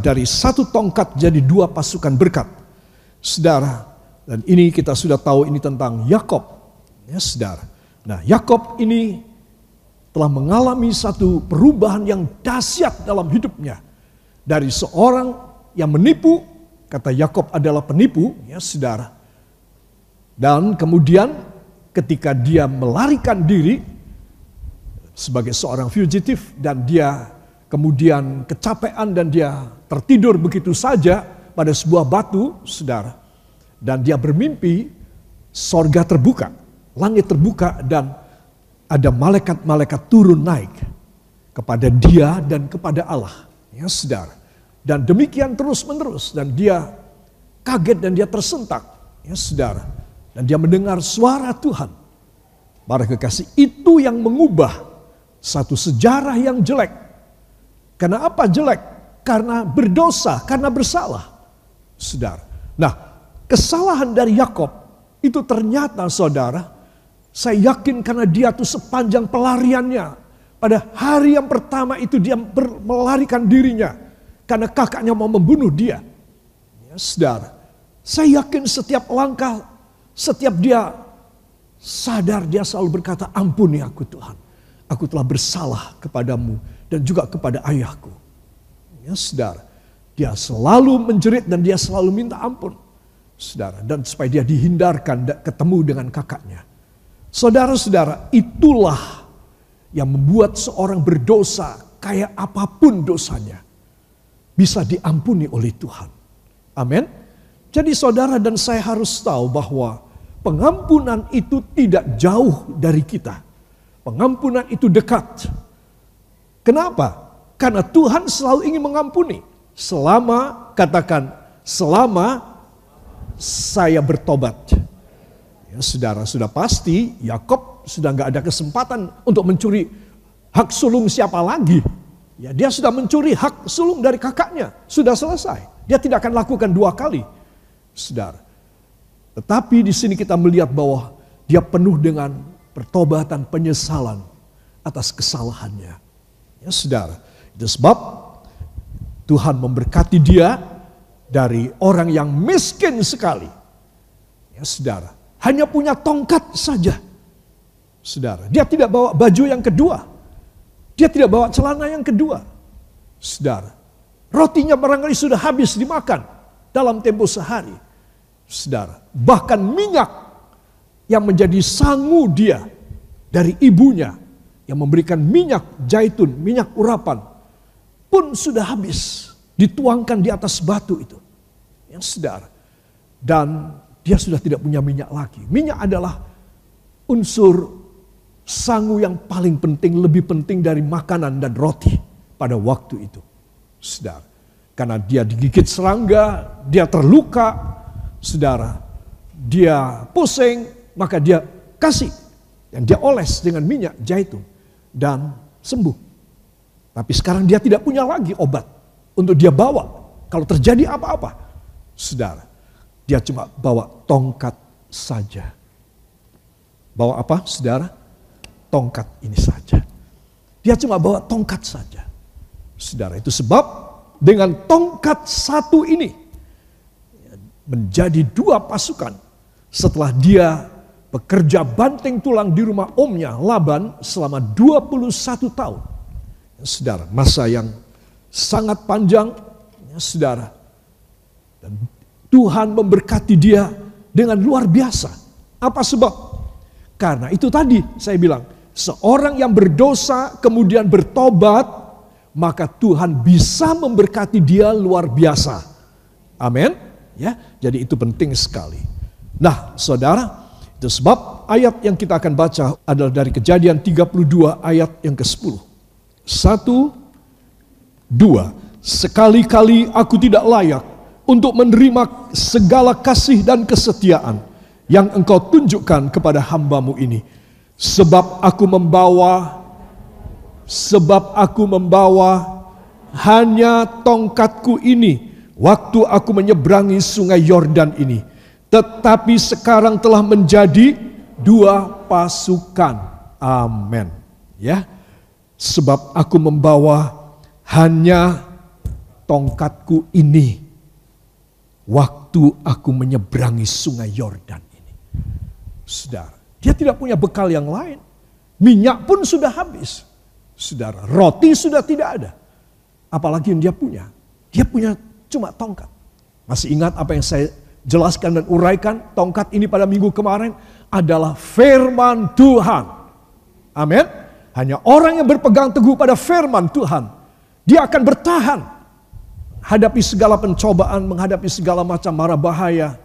dari satu tongkat jadi dua pasukan berkat. Saudara, dan ini kita sudah tahu ini tentang Yakob. Ya, saudara. Nah, Yakob ini telah mengalami satu perubahan yang dahsyat dalam hidupnya. Dari seorang yang menipu, kata Yakob adalah penipu, ya saudara. Dan kemudian ketika dia melarikan diri sebagai seorang fugitif dan dia kemudian kecapean dan dia tertidur begitu saja pada sebuah batu, saudara. Dan dia bermimpi sorga terbuka, langit terbuka dan ada malaikat-malaikat turun naik kepada dia dan kepada Allah. Ya saudara. Dan demikian terus menerus dan dia kaget dan dia tersentak. Ya saudara. Dan dia mendengar suara Tuhan. Para kekasih itu yang mengubah satu sejarah yang jelek. Karena apa jelek? Karena berdosa, karena bersalah. Saudara. Nah, Kesalahan dari Yakob itu ternyata saudara, saya yakin karena dia tuh sepanjang pelariannya. Pada hari yang pertama itu dia melarikan dirinya. Karena kakaknya mau membunuh dia. Ya saudara, saya yakin setiap langkah, setiap dia sadar dia selalu berkata ampuni aku Tuhan. Aku telah bersalah kepadamu dan juga kepada ayahku. Ya saudara, dia selalu menjerit dan dia selalu minta ampun saudara, dan supaya dia dihindarkan ketemu dengan kakaknya. Saudara-saudara, itulah yang membuat seorang berdosa kayak apa pun dosanya bisa diampuni oleh Tuhan. Amin. Jadi saudara dan saya harus tahu bahwa pengampunan itu tidak jauh dari kita. Pengampunan itu dekat. Kenapa? Karena Tuhan selalu ingin mengampuni. Selama, katakan, selama saya bertobat. Ya, saudara sudah pasti Yakob sudah nggak ada kesempatan untuk mencuri hak sulung siapa lagi. Ya, dia sudah mencuri hak sulung dari kakaknya, sudah selesai. Dia tidak akan lakukan dua kali, saudara. Tetapi di sini kita melihat bahwa dia penuh dengan pertobatan, penyesalan atas kesalahannya. Ya, saudara. Itu sebab Tuhan memberkati dia dari orang yang miskin sekali. Ya saudara, hanya punya tongkat saja. Saudara, dia tidak bawa baju yang kedua. Dia tidak bawa celana yang kedua. Saudara, rotinya barangkali sudah habis dimakan dalam tempo sehari. Saudara, bahkan minyak yang menjadi sangu dia dari ibunya yang memberikan minyak zaitun, minyak urapan pun sudah habis dituangkan di atas batu itu yang sedar. Dan dia sudah tidak punya minyak lagi. Minyak adalah unsur sangu yang paling penting, lebih penting dari makanan dan roti pada waktu itu. Saudara. Karena dia digigit serangga, dia terluka, saudara. Dia pusing, maka dia kasih. Dan dia oles dengan minyak zaitun. Dan sembuh. Tapi sekarang dia tidak punya lagi obat untuk dia bawa. Kalau terjadi apa-apa, Saudara, dia cuma bawa tongkat saja. Bawa apa, saudara? Tongkat ini saja. Dia cuma bawa tongkat saja. Saudara, itu sebab dengan tongkat satu ini menjadi dua pasukan setelah dia bekerja banting tulang di rumah omnya Laban selama 21 tahun. Saudara, masa yang sangat panjang, ya, saudara. Dan Tuhan memberkati dia dengan luar biasa. Apa sebab? Karena itu tadi saya bilang, seorang yang berdosa kemudian bertobat, maka Tuhan bisa memberkati dia luar biasa. Amin. Ya, jadi itu penting sekali. Nah, Saudara, sebab ayat yang kita akan baca adalah dari Kejadian 32 ayat yang ke-10. Satu, dua. Sekali-kali aku tidak layak untuk menerima segala kasih dan kesetiaan yang engkau tunjukkan kepada hambamu ini. Sebab aku membawa, sebab aku membawa hanya tongkatku ini waktu aku menyeberangi sungai Yordan ini. Tetapi sekarang telah menjadi dua pasukan. Amin. Ya. Sebab aku membawa hanya tongkatku ini waktu aku menyeberangi sungai Yordan ini. Saudara, dia tidak punya bekal yang lain. Minyak pun sudah habis. Saudara, roti sudah tidak ada. Apalagi yang dia punya. Dia punya cuma tongkat. Masih ingat apa yang saya jelaskan dan uraikan tongkat ini pada minggu kemarin adalah firman Tuhan. Amin. Hanya orang yang berpegang teguh pada firman Tuhan, dia akan bertahan hadapi segala pencobaan, menghadapi segala macam mara bahaya.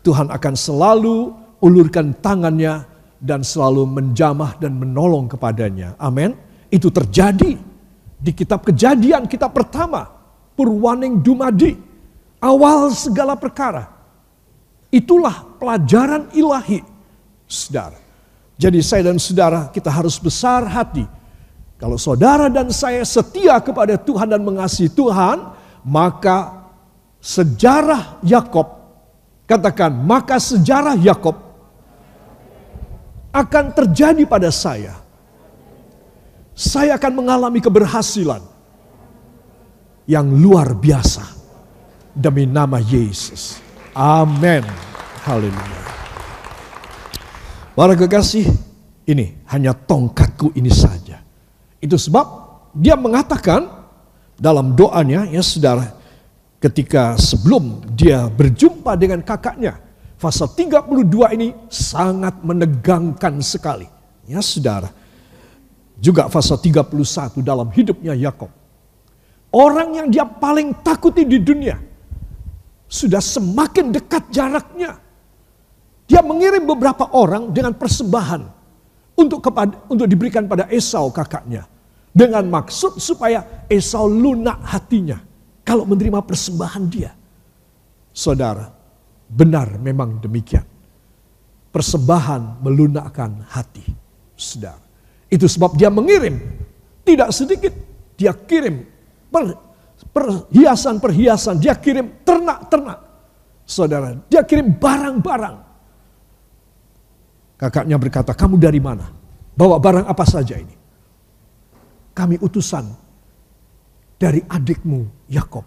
Tuhan akan selalu ulurkan tangannya dan selalu menjamah dan menolong kepadanya. Amin. Itu terjadi di kitab kejadian kitab pertama. Purwaning Dumadi. Awal segala perkara. Itulah pelajaran ilahi. Saudara. Jadi saya dan saudara kita harus besar hati. Kalau saudara dan saya setia kepada Tuhan dan mengasihi Tuhan, maka sejarah Yakob katakan, maka sejarah Yakob akan terjadi pada saya. Saya akan mengalami keberhasilan yang luar biasa demi nama Yesus. Amin. Haleluya. Para kekasih, ini hanya tongkatku ini saja. Itu sebab dia mengatakan dalam doanya ya saudara ketika sebelum dia berjumpa dengan kakaknya. Pasal 32 ini sangat menegangkan sekali. Ya saudara. Juga pasal 31 dalam hidupnya Yakob. Orang yang dia paling takuti di dunia sudah semakin dekat jaraknya. Dia mengirim beberapa orang dengan persembahan untuk kepada, untuk diberikan pada Esau kakaknya dengan maksud supaya Esau lunak hatinya kalau menerima persembahan dia. Saudara, benar memang demikian. Persembahan melunakkan hati. Saudara. Itu sebab dia mengirim tidak sedikit dia kirim perhiasan-perhiasan, dia kirim ternak-ternak. Saudara, dia kirim barang-barang. Kakaknya berkata, kamu dari mana? Bawa barang apa saja ini? Kami utusan dari adikmu Yakob.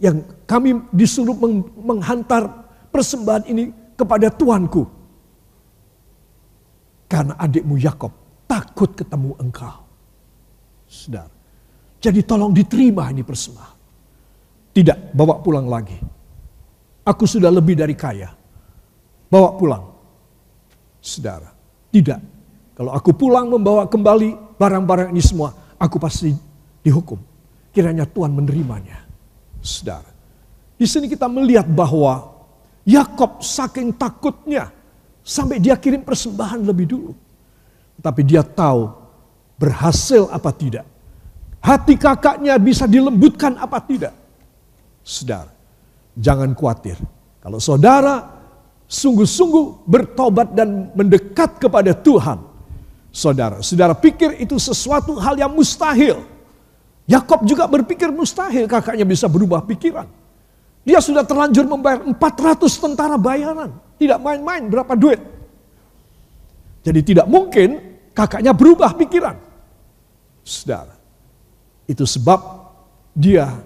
Yang kami disuruh menghantar persembahan ini kepada tuanku. Karena adikmu Yakob takut ketemu engkau. Saudara. Jadi tolong diterima ini persembahan. Tidak, bawa pulang lagi. Aku sudah lebih dari kaya. Bawa pulang. Saudara, tidak. Kalau aku pulang membawa kembali barang-barang ini semua, aku pasti dihukum. Kiranya Tuhan menerimanya. Saudara, di sini kita melihat bahwa Yakob saking takutnya sampai dia kirim persembahan lebih dulu. Tapi dia tahu berhasil apa tidak hati kakaknya bisa dilembutkan apa tidak. Saudara, jangan khawatir. Kalau saudara sungguh-sungguh bertobat dan mendekat kepada Tuhan, saudara, saudara pikir itu sesuatu hal yang mustahil. Yakob juga berpikir mustahil kakaknya bisa berubah pikiran. Dia sudah terlanjur membayar 400 tentara bayaran. Tidak main-main berapa duit. Jadi tidak mungkin kakaknya berubah pikiran. Saudara, itu sebab dia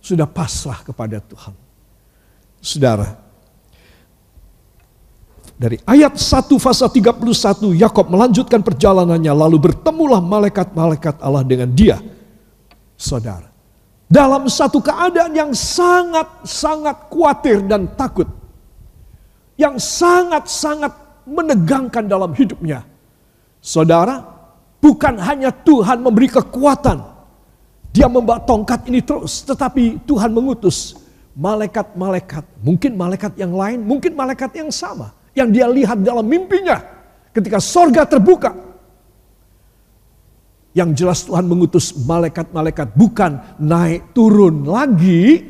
sudah pasrah kepada Tuhan. Saudara, dari ayat 1 pasal 31 Yakob melanjutkan perjalanannya lalu bertemulah malaikat-malaikat Allah dengan dia. Saudara, dalam satu keadaan yang sangat-sangat khawatir dan takut. Yang sangat-sangat menegangkan dalam hidupnya. Saudara, bukan hanya Tuhan memberi kekuatan dia membawa tongkat ini terus, tetapi Tuhan mengutus malaikat-malaikat, mungkin malaikat yang lain, mungkin malaikat yang sama, yang dia lihat dalam mimpinya ketika sorga terbuka. Yang jelas Tuhan mengutus malaikat-malaikat bukan naik turun lagi,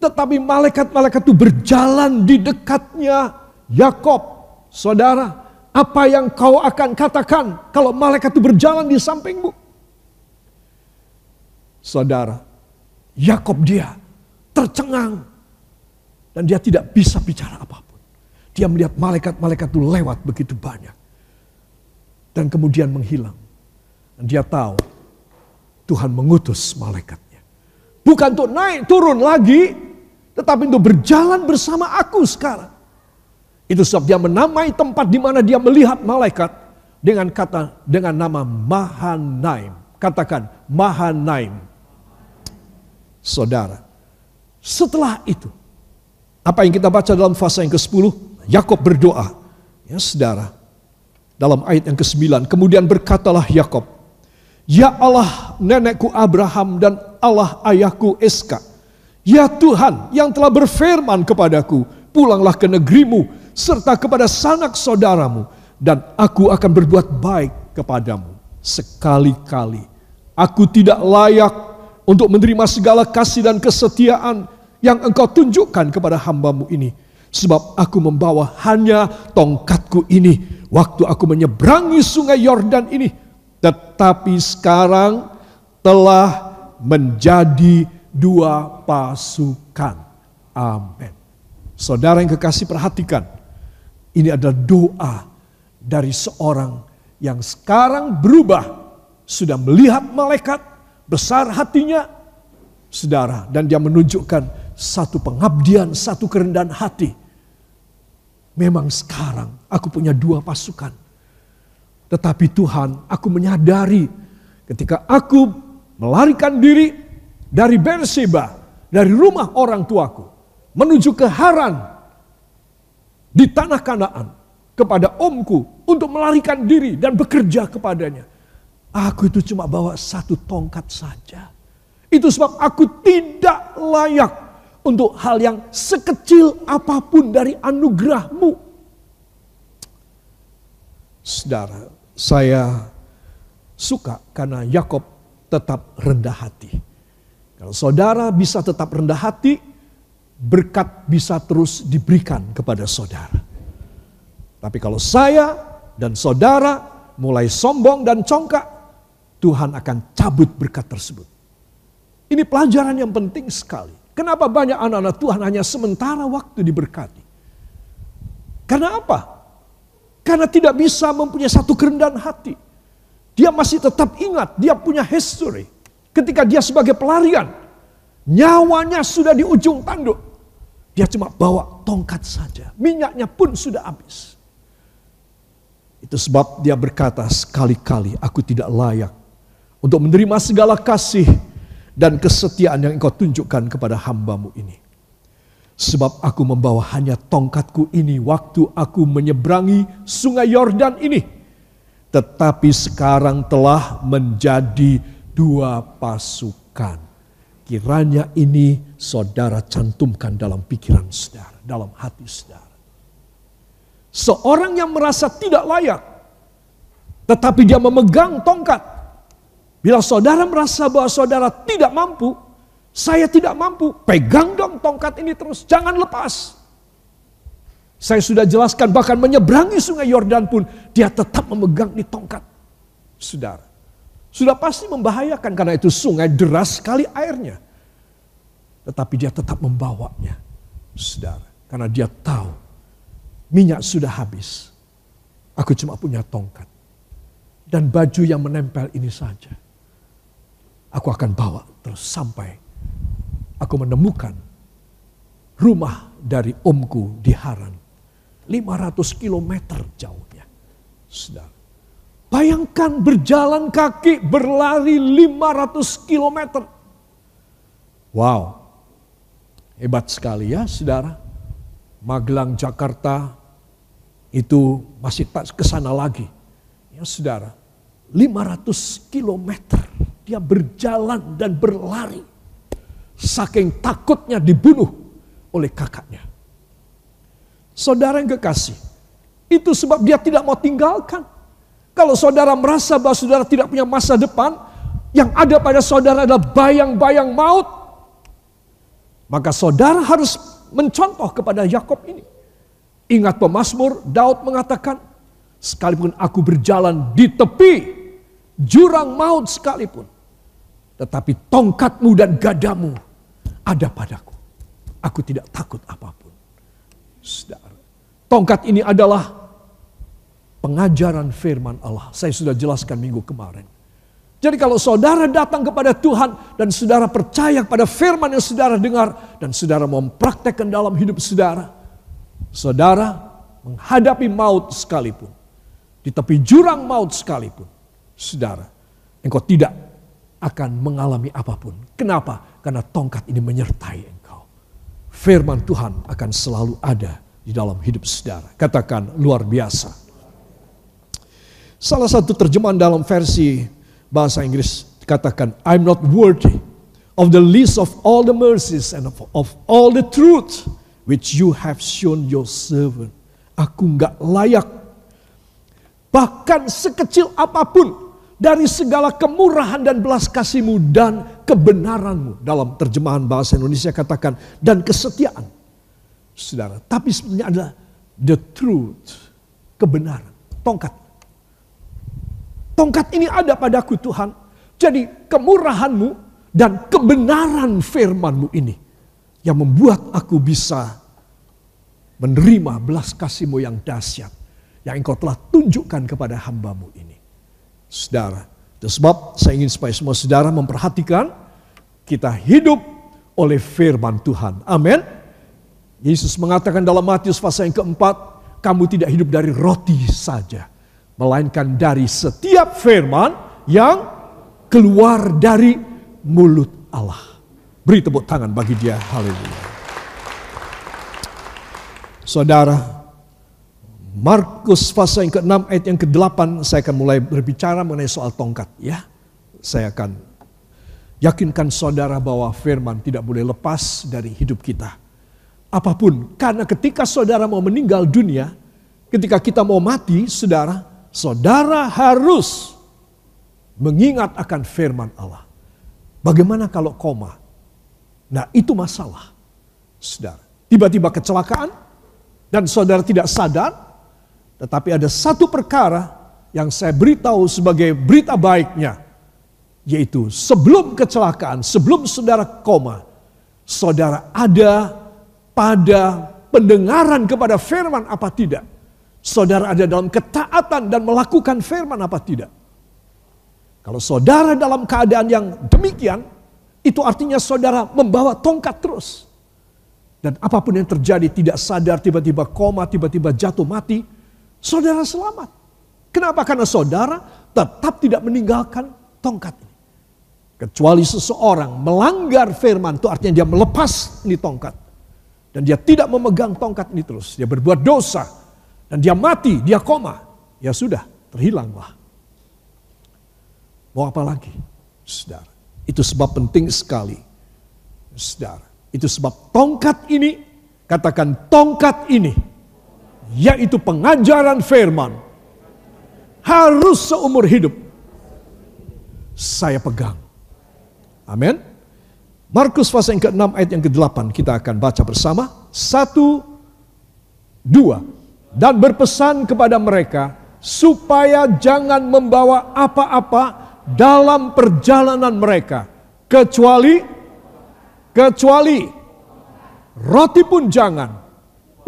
tetapi malaikat-malaikat itu berjalan di dekatnya Yakob. Saudara, apa yang kau akan katakan kalau malaikat itu berjalan di sampingmu? Saudara, Yakob dia tercengang dan dia tidak bisa bicara apa pun. Dia melihat malaikat-malaikat itu lewat begitu banyak dan kemudian menghilang. Dan dia tahu Tuhan mengutus malaikatnya. Bukan untuk naik turun lagi, tetapi untuk berjalan bersama aku sekarang. Itu sebab dia menamai tempat di mana dia melihat malaikat dengan kata dengan nama Mahanaim. Katakan Mahanaim. Saudara, setelah itu apa yang kita baca dalam fase yang ke-10, Yakob berdoa. Ya, saudara. Dalam ayat yang ke-9, kemudian berkatalah Yakob, "Ya Allah, nenekku Abraham dan Allah ayahku Eska, ya Tuhan yang telah berfirman kepadaku, pulanglah ke negerimu serta kepada sanak saudaramu dan aku akan berbuat baik kepadamu sekali-kali. Aku tidak layak untuk menerima segala kasih dan kesetiaan yang engkau tunjukkan kepada hambamu ini. Sebab aku membawa hanya tongkatku ini waktu aku menyeberangi sungai Yordan ini. Tetapi sekarang telah menjadi dua pasukan. Amin. Saudara yang kekasih perhatikan. Ini adalah doa dari seorang yang sekarang berubah. Sudah melihat malaikat, besar hatinya, saudara. Dan dia menunjukkan satu pengabdian, satu kerendahan hati. Memang sekarang aku punya dua pasukan. Tetapi Tuhan, aku menyadari ketika aku melarikan diri dari Berseba, dari rumah orang tuaku, menuju ke Haran di tanah Kanaan kepada omku untuk melarikan diri dan bekerja kepadanya. Aku itu cuma bawa satu tongkat saja. Itu sebab aku tidak layak untuk hal yang sekecil apa pun dari anugerahmu. Saudara, saya suka karena Yakob tetap rendah hati. Kalau saudara bisa tetap rendah hati, berkat bisa terus diberikan kepada saudara. Tapi kalau saya dan saudara mulai sombong dan congkak, Tuhan akan cabut berkat tersebut. Ini pelajaran yang penting sekali. Kenapa banyak anak-anak Tuhan hanya sementara waktu diberkati? Karena apa? Karena tidak bisa mempunyai satu kerendahan hati. Dia masih tetap ingat, dia punya history. Ketika dia sebagai pelarian, nyawanya sudah di ujung tanduk. Dia cuma bawa tongkat saja, minyaknya pun sudah habis. Itu sebab dia berkata, sekali-kali aku tidak layak untuk menerima segala kasih dan kesetiaan yang engkau tunjukkan kepada hambamu ini. Sebab aku membawa hanya tongkatku ini waktu aku menyeberangi sungai Yordan ini. Tetapi sekarang telah menjadi dua pasukan. Kiranya ini saudara cantumkan dalam pikiran saudara, dalam hati saudara. Seorang yang merasa tidak layak, tetapi dia memegang tongkat, Bila saudara merasa bahwa saudara tidak mampu, saya tidak mampu, pegang dong tongkat ini terus, jangan lepas. Saya sudah jelaskan bahkan menyeberangi sungai Yordan pun dia tetap memegang di tongkat. Saudara, sudah pasti membahayakan karena itu sungai deras sekali airnya. Tetapi dia tetap membawanya. Saudara, karena dia tahu minyak sudah habis. Aku cuma punya tongkat. Dan baju yang menempel ini saja aku akan bawa terus sampai aku menemukan rumah dari omku di Haran. 500 km jauhnya. Saudara. Bayangkan berjalan kaki berlari 500 km. Wow. Hebat sekali ya saudara. Magelang Jakarta itu masih tak ke sana lagi. Ya saudara. 500 kilometer dia berjalan dan berlari. Saking takutnya dibunuh oleh kakaknya. Saudara yang kekasih, itu sebab dia tidak mau tinggalkan. Kalau saudara merasa bahwa saudara tidak punya masa depan, yang ada pada saudara adalah bayang-bayang maut, maka saudara harus mencontoh kepada Yakob ini. Ingat pemazmur Daud mengatakan, sekalipun aku berjalan di tepi jurang maut sekalipun, tetapi tongkatmu dan gadamu ada padaku. Aku tidak takut apa pun. Saudara, tongkat ini adalah pengajaran firman Allah. Saya sudah jelaskan minggu kemarin. Jadi kalau saudara datang kepada Tuhan dan saudara percaya pada firman yang saudara dengar dan saudara mempraktekkan dalam hidup saudara, saudara menghadapi maut sekalipun, di tepi jurang maut sekalipun, saudara, engkau tidak akan mengalami apa pun. Kenapa? Karena tongkat ini menyertai engkau. Firman Tuhan akan selalu ada di dalam hidup saudara. Katakan luar biasa. Salah satu terjemahan dalam versi bahasa Inggris katakan I'm not worthy of the least of all the mercies and of, of all the truth which you have shown your servant. Aku nggak layak. Bahkan sekecil apa pun dari segala kemurahan dan belas kasihmu dan kebenaranmu. Dalam terjemahan bahasa Indonesia katakan dan kesetiaan. Saudara, tapi sebenarnya adalah the truth, kebenaran, tongkat Tongkat ini ada padaku Tuhan. Jadi kemurahanmu dan kebenaran firmanmu ini yang membuat aku bisa menerima belas kasihmu yang dahsyat yang engkau telah tunjukkan kepada hambamu ini. Saudara, itu sebab saya ingin supaya semua saudara memperhatikan kita hidup oleh firman Tuhan. Amin. Yesus mengatakan dalam Matius pasal yang keempat, kamu tidak hidup dari roti saja, melainkan dari setiap firman yang keluar dari mulut Allah. Beri tepuk tangan bagi dia. Haleluya. Saudara, Markus pasal yang ke-6 ayat yang ke-8 saya akan mulai berbicara mengenai soal tongkat ya. Saya akan yakinkan saudara bahwa firman tidak boleh lepas dari hidup kita. Apa pun, karena ketika saudara mau meninggal dunia, ketika kita mau mati, saudara, saudara harus mengingat akan firman Allah. Bagaimana kalau koma? Nah itu masalah. Saudara, tiba-tiba kecelakaan dan saudara tidak sadar, tetapi ada satu perkara yang saya beritahu sebagai berita baiknya, yaitu sebelum kecelakaan, sebelum saudara koma, saudara ada pada pendengaran kepada firman apa tidak? Saudara ada dalam ketaatan dan melakukan firman apa tidak? Kalau saudara dalam keadaan yang demikian, itu artinya saudara membawa tongkat terus. Dan apa pun yang terjadi tidak sadar tiba-tiba koma, tiba-tiba jatuh mati, saudara selamat. Kenapa? Karena saudara tetap tidak meninggalkan tongkat ini. Kecuali seseorang melanggar firman itu artinya dia melepas ini tongkat. Dan dia tidak memegang tongkat ini terus. Dia berbuat dosa dan dia mati, dia koma, ya sudah, terhilanglah. Mau apa lagi? Saudara, itu sebab penting sekali. Saudara, itu sebab tongkat ini, katakan tongkat ini, yaitu pengajaran firman, harus seumur hidup saya pegang. Amin. Markus pasal yang ke-6 ayat yang ke-8 kita akan baca bersama. Satu, dua dan berpesan kepada mereka supaya jangan membawa apa-apa dalam perjalanan mereka kecuali kecuali roti pun jangan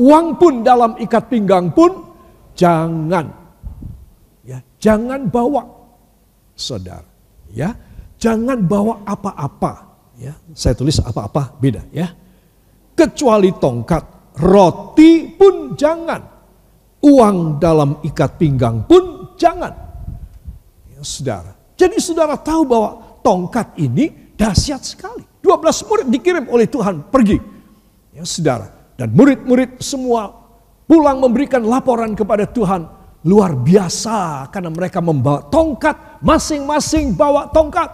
uang pun dalam ikat pinggang pun jangan ya jangan bawa saudara ya jangan bawa apa-apa ya saya tulis apa-apa beda ya kecuali tongkat roti pun jangan Uang dalam ikat pinggang pun jangan. Ya, saudara. Jadi saudara tahu bahwa tongkat ini dahsyat sekali. 12 murid dikirim oleh Tuhan pergi. Ya, saudara. Dan murid-murid semua pulang memberikan laporan kepada Tuhan. Luar biasa karena mereka membawa tongkat. Masing-masing bawa tongkat.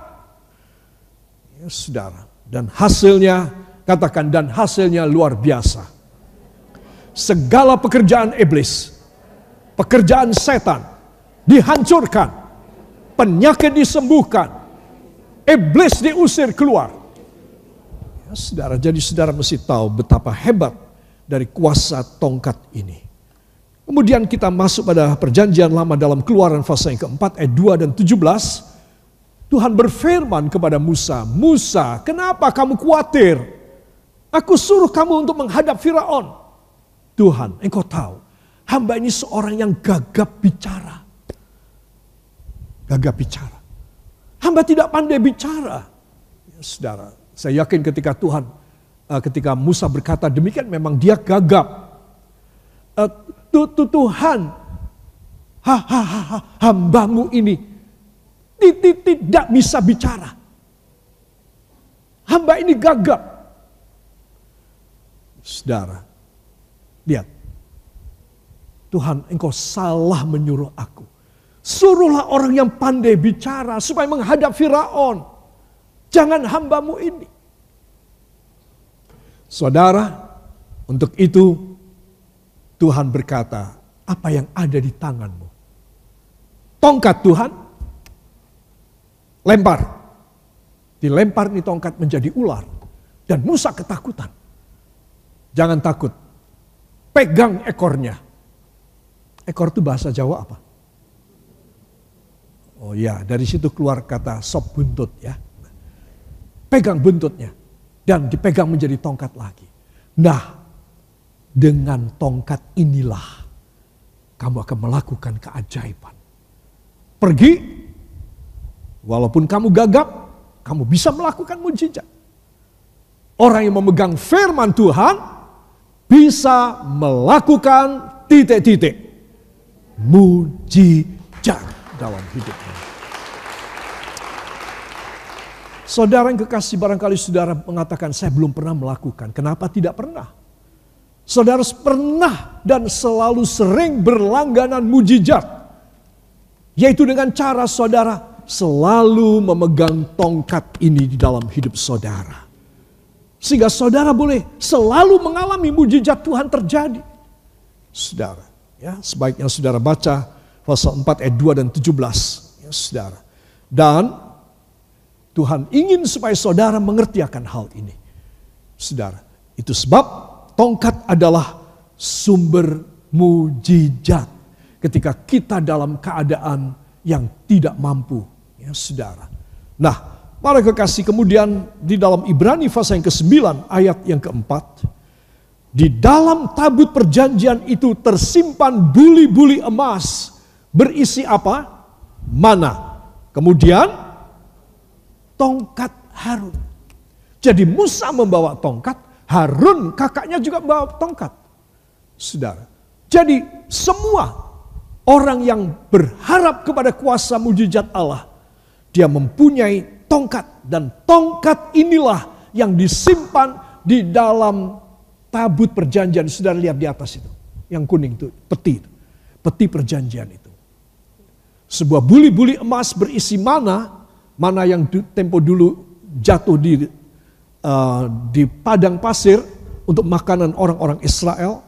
Ya, saudara. Dan hasilnya, katakan dan hasilnya luar biasa. Segala pekerjaan iblis pekerjaan setan dihancurkan, penyakit disembuhkan, iblis diusir keluar. Ya, saudara, jadi saudara mesti tahu betapa hebat dari kuasa tongkat ini. Kemudian kita masuk pada perjanjian lama dalam keluaran fase yang keempat ayat 2 dan 17. Tuhan berfirman kepada Musa, Musa kenapa kamu khawatir? Aku suruh kamu untuk menghadap Firaun. Tuhan, engkau tahu Hamba ini seorang yang gagap bicara. Gagap bicara. Hamba tidak pandai bicara. Ya, saudara, saya yakin ketika Tuhan, uh, ketika Musa berkata demikian memang dia gagap. Uh, Tuhan, ha, ha, ha, ha, hambamu ini tidak bisa bicara. Hamba ini gagap. Saudara, lihat. Tuhan engkau salah menyuruh aku. Suruhlah orang yang pandai bicara supaya menghadap Firaun. Jangan hambamu ini. Saudara, untuk itu Tuhan berkata, apa yang ada di tanganmu? Tongkat Tuhan, lempar. Dilempar nih tongkat menjadi ular. Dan Musa ketakutan. Jangan takut. Pegang ekornya. Ekor itu bahasa Jawa apa? Oh ya, dari situ keluar kata sop buntut ya. Pegang buntutnya dan dipegang menjadi tongkat lagi. Nah, dengan tongkat inilah kamu akan melakukan keajaiban. Pergi, walaupun kamu gagap, kamu bisa melakukan mujizat. Orang yang memegang firman Tuhan bisa melakukan titik-titik mujizat dalam hidupnya. Saudara yang kekasih barangkali saudara mengatakan saya belum pernah melakukan. Kenapa tidak pernah? Saudara pernah dan selalu sering berlangganan mujizat. Yaitu dengan cara saudara selalu memegang tongkat ini di dalam hidup saudara. Sehingga saudara boleh selalu mengalami mujizat Tuhan terjadi. Saudara, ya sebaiknya saudara baca pasal 4 ayat 2 dan 17. Ya saudara. Dan Tuhan ingin supaya saudara mengerti akan hal ini. Saudara, itu sebab tongkat adalah sumber mujizat ketika kita dalam keadaan yang tidak mampu, ya saudara. Nah, para kekasih kemudian di dalam Ibrani pasal yang ke-9 ayat yang keempat, di dalam tabut perjanjian itu tersimpan buli-buli emas berisi apa? Mana. Kemudian tongkat Harun. Jadi Musa membawa tongkat, Harun kakaknya juga membawa tongkat. Saudara. Jadi semua orang yang berharap kepada kuasa mujizat Allah, dia mempunyai tongkat dan tongkat inilah yang disimpan di dalam tabut perjanjian. Saudara lihat di atas itu, yang kuning itu, peti itu. Peti perjanjian itu. Sebuah buli-buli emas berisi mana mana yang tempo dulu jatuh di uh, di padang pasir untuk makanan orang-orang Israel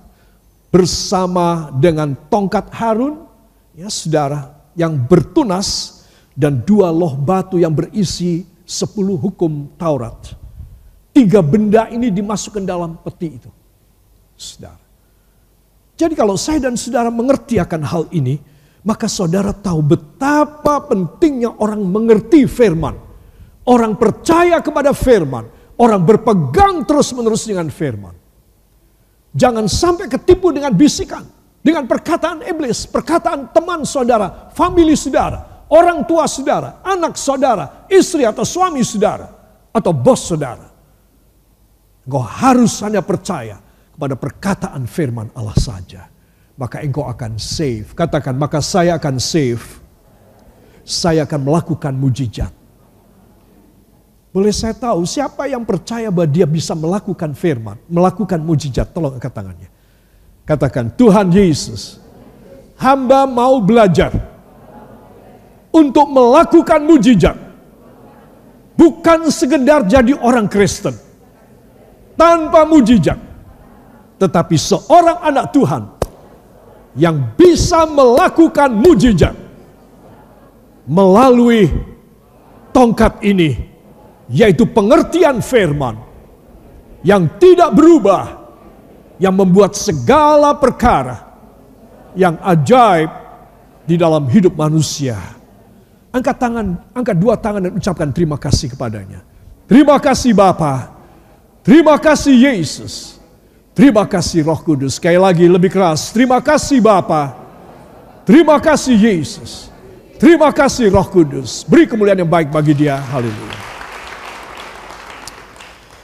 bersama dengan tongkat Harun ya saudara yang bertunas dan dua loh batu yang berisi sepuluh hukum Taurat. Tiga benda ini dimasukkan dalam peti itu. Saudara. Jadi kalau saya dan saudara mengerti akan hal ini, maka saudara tahu betapa pentingnya orang mengerti firman. Orang percaya kepada firman. Orang berpegang terus-menerus dengan firman. Jangan sampai ketipu dengan bisikan. Dengan perkataan iblis, perkataan teman saudara, famili saudara, orang tua saudara, anak saudara, istri atau suami saudara, atau bos saudara. Engkau harus hanya percaya kepada perkataan firman Allah saja maka engkau akan save. Katakan, maka saya akan save. Saya akan melakukan mujizat. Boleh saya tahu siapa yang percaya bahwa dia bisa melakukan firman, melakukan mujizat? Tolong angkat tangannya. Katakan, Tuhan Yesus, hamba mau belajar untuk melakukan mujizat. Bukan sekedar jadi orang Kristen. Tanpa mujizat. Tetapi seorang anak Tuhan yang bisa melakukan mujizat melalui tongkat ini, yaitu pengertian firman yang tidak berubah, yang membuat segala perkara yang ajaib di dalam hidup manusia. Angkat tangan, angkat dua tangan dan ucapkan terima kasih kepadanya. Terima kasih Bapa. Terima kasih Yesus. Terima kasih Roh Kudus. Sekali lagi lebih keras. Terima kasih Bapa. Terima kasih Yesus. Terima kasih Roh Kudus. Beri kemuliaan yang baik bagi dia. Haleluya.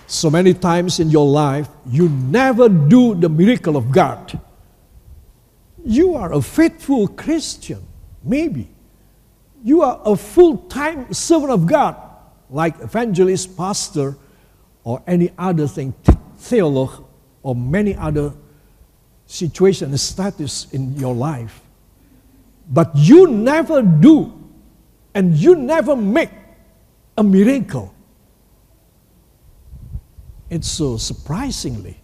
So many times in your life, you never do the miracle of God. You are a faithful Christian, maybe. You are a full time servant of God, like evangelist, pastor, or any other thing, theologue, or many other situation status in your life. But you never do and you never make a miracle. It's so surprisingly,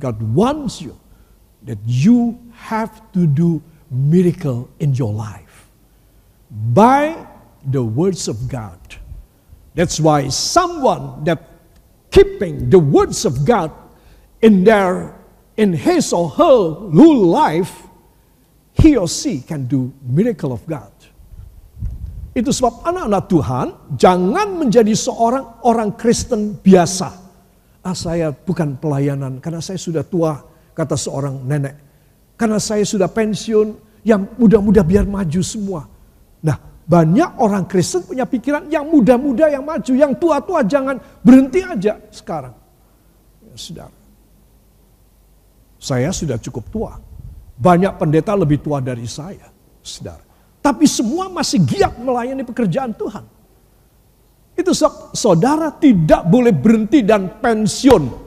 God wants you that you have to do miracle in your life by the words of God. That's why someone that keeping the words of God in their in his or her whole life he or she can do miracle of God. Itu sebab anak-anak Tuhan jangan menjadi seorang orang Kristen biasa. Ah saya bukan pelayanan karena saya sudah tua, kata seorang nenek. Karena saya sudah pensiun, yang muda-muda biar maju semua. Nah banyak orang Kristen punya pikiran yang muda-muda yang maju, yang tua-tua jangan berhenti aja sekarang. Ya, sudah. Saya sudah cukup tua. Banyak pendeta lebih tua dari saya, saudara. Tapi semua masih giat melayani pekerjaan Tuhan. Itu saudara tidak boleh berhenti dan pensiun.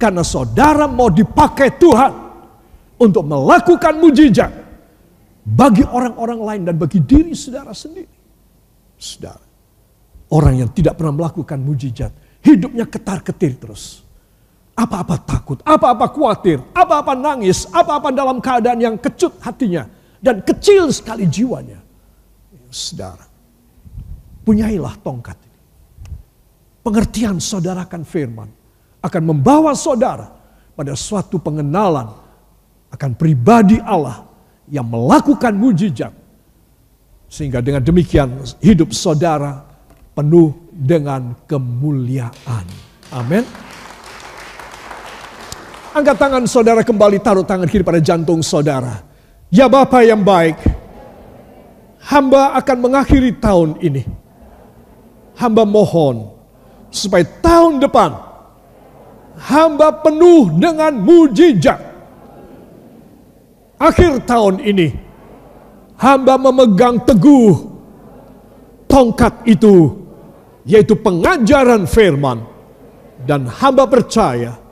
Karena saudara mau dipakai Tuhan untuk melakukan mujizat bagi orang-orang lain dan bagi diri saudara sendiri. Saudara, orang yang tidak pernah melakukan mujizat, hidupnya ketar-ketir terus apa-apa takut, apa-apa khawatir, apa-apa nangis, apa-apa dalam keadaan yang kecut hatinya dan kecil sekali jiwanya. Saudara, punyailah tongkat. Pengertian saudara akan firman akan membawa saudara pada suatu pengenalan akan pribadi Allah yang melakukan mujizat. Sehingga dengan demikian hidup saudara penuh dengan kemuliaan. Amin. Angkat tangan saudara kembali taruh tangan kiri pada jantung saudara. Ya Bapa yang baik, hamba akan mengakhiri tahun ini. Hamba mohon supaya tahun depan hamba penuh dengan mujizat. Akhir tahun ini hamba memegang teguh tongkat itu yaitu pengajaran firman dan hamba percaya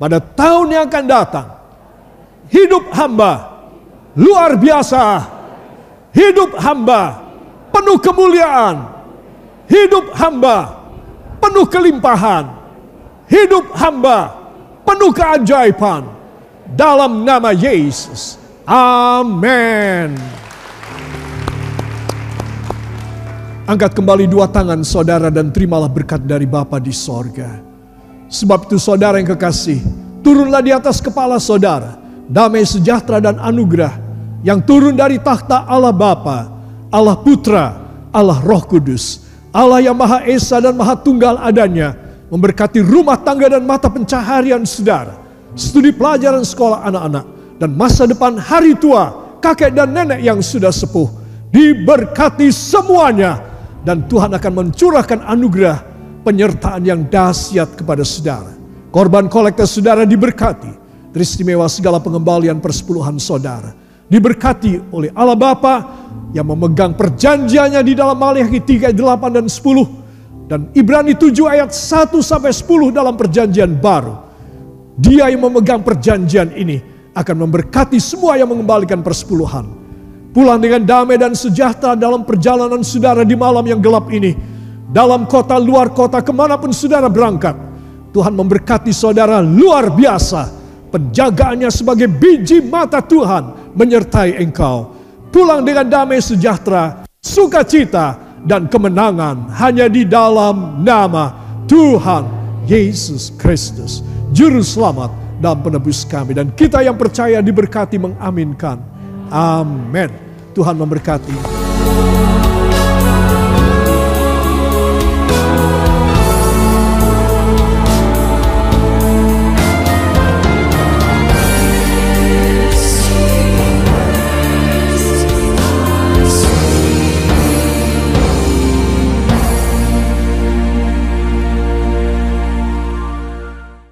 pada tahun yang akan datang. Hidup hamba luar biasa. Hidup hamba penuh kemuliaan. Hidup hamba penuh kelimpahan. Hidup hamba penuh keajaiban. Dalam nama Yesus. Amin. Angkat kembali dua tangan saudara dan terimalah berkat dari Bapa di sorga. Sebab itu saudara yang kekasih, turunlah di atas kepala saudara, damai sejahtera dan anugerah yang turun dari takhta Allah Bapa, Allah Putra, Allah Roh Kudus, Allah yang Maha Esa dan Maha Tunggal adanya, memberkati rumah tangga dan mata pencaharian saudara, studi pelajaran sekolah anak-anak, dan masa depan hari tua, kakek dan nenek yang sudah sepuh, diberkati semuanya, dan Tuhan akan mencurahkan anugerah penyertaan yang dahsyat kepada saudara. Korban kolektor saudara diberkati. Teristimewa segala pengembalian persepuluhan saudara. Diberkati oleh Allah Bapa yang memegang perjanjiannya di dalam Maliaki 3 8 dan 10 dan Ibrani 7 ayat 1 sampai 10 dalam perjanjian baru. Dia yang memegang perjanjian ini akan memberkati semua yang mengembalikan persepuluhan. Pulang dengan damai dan sejahtera dalam perjalanan saudara di malam yang gelap ini dalam kota, luar kota, ke mana pun saudara berangkat. Tuhan memberkati saudara luar biasa. Penjagaannya sebagai biji mata Tuhan menyertai engkau. Pulang dengan damai sejahtera, sukacita, dan kemenangan hanya di dalam nama Tuhan Yesus Kristus. Juru selamat dan penebus kami. Dan kita yang percaya diberkati mengaminkan. Amin. Tuhan memberkati.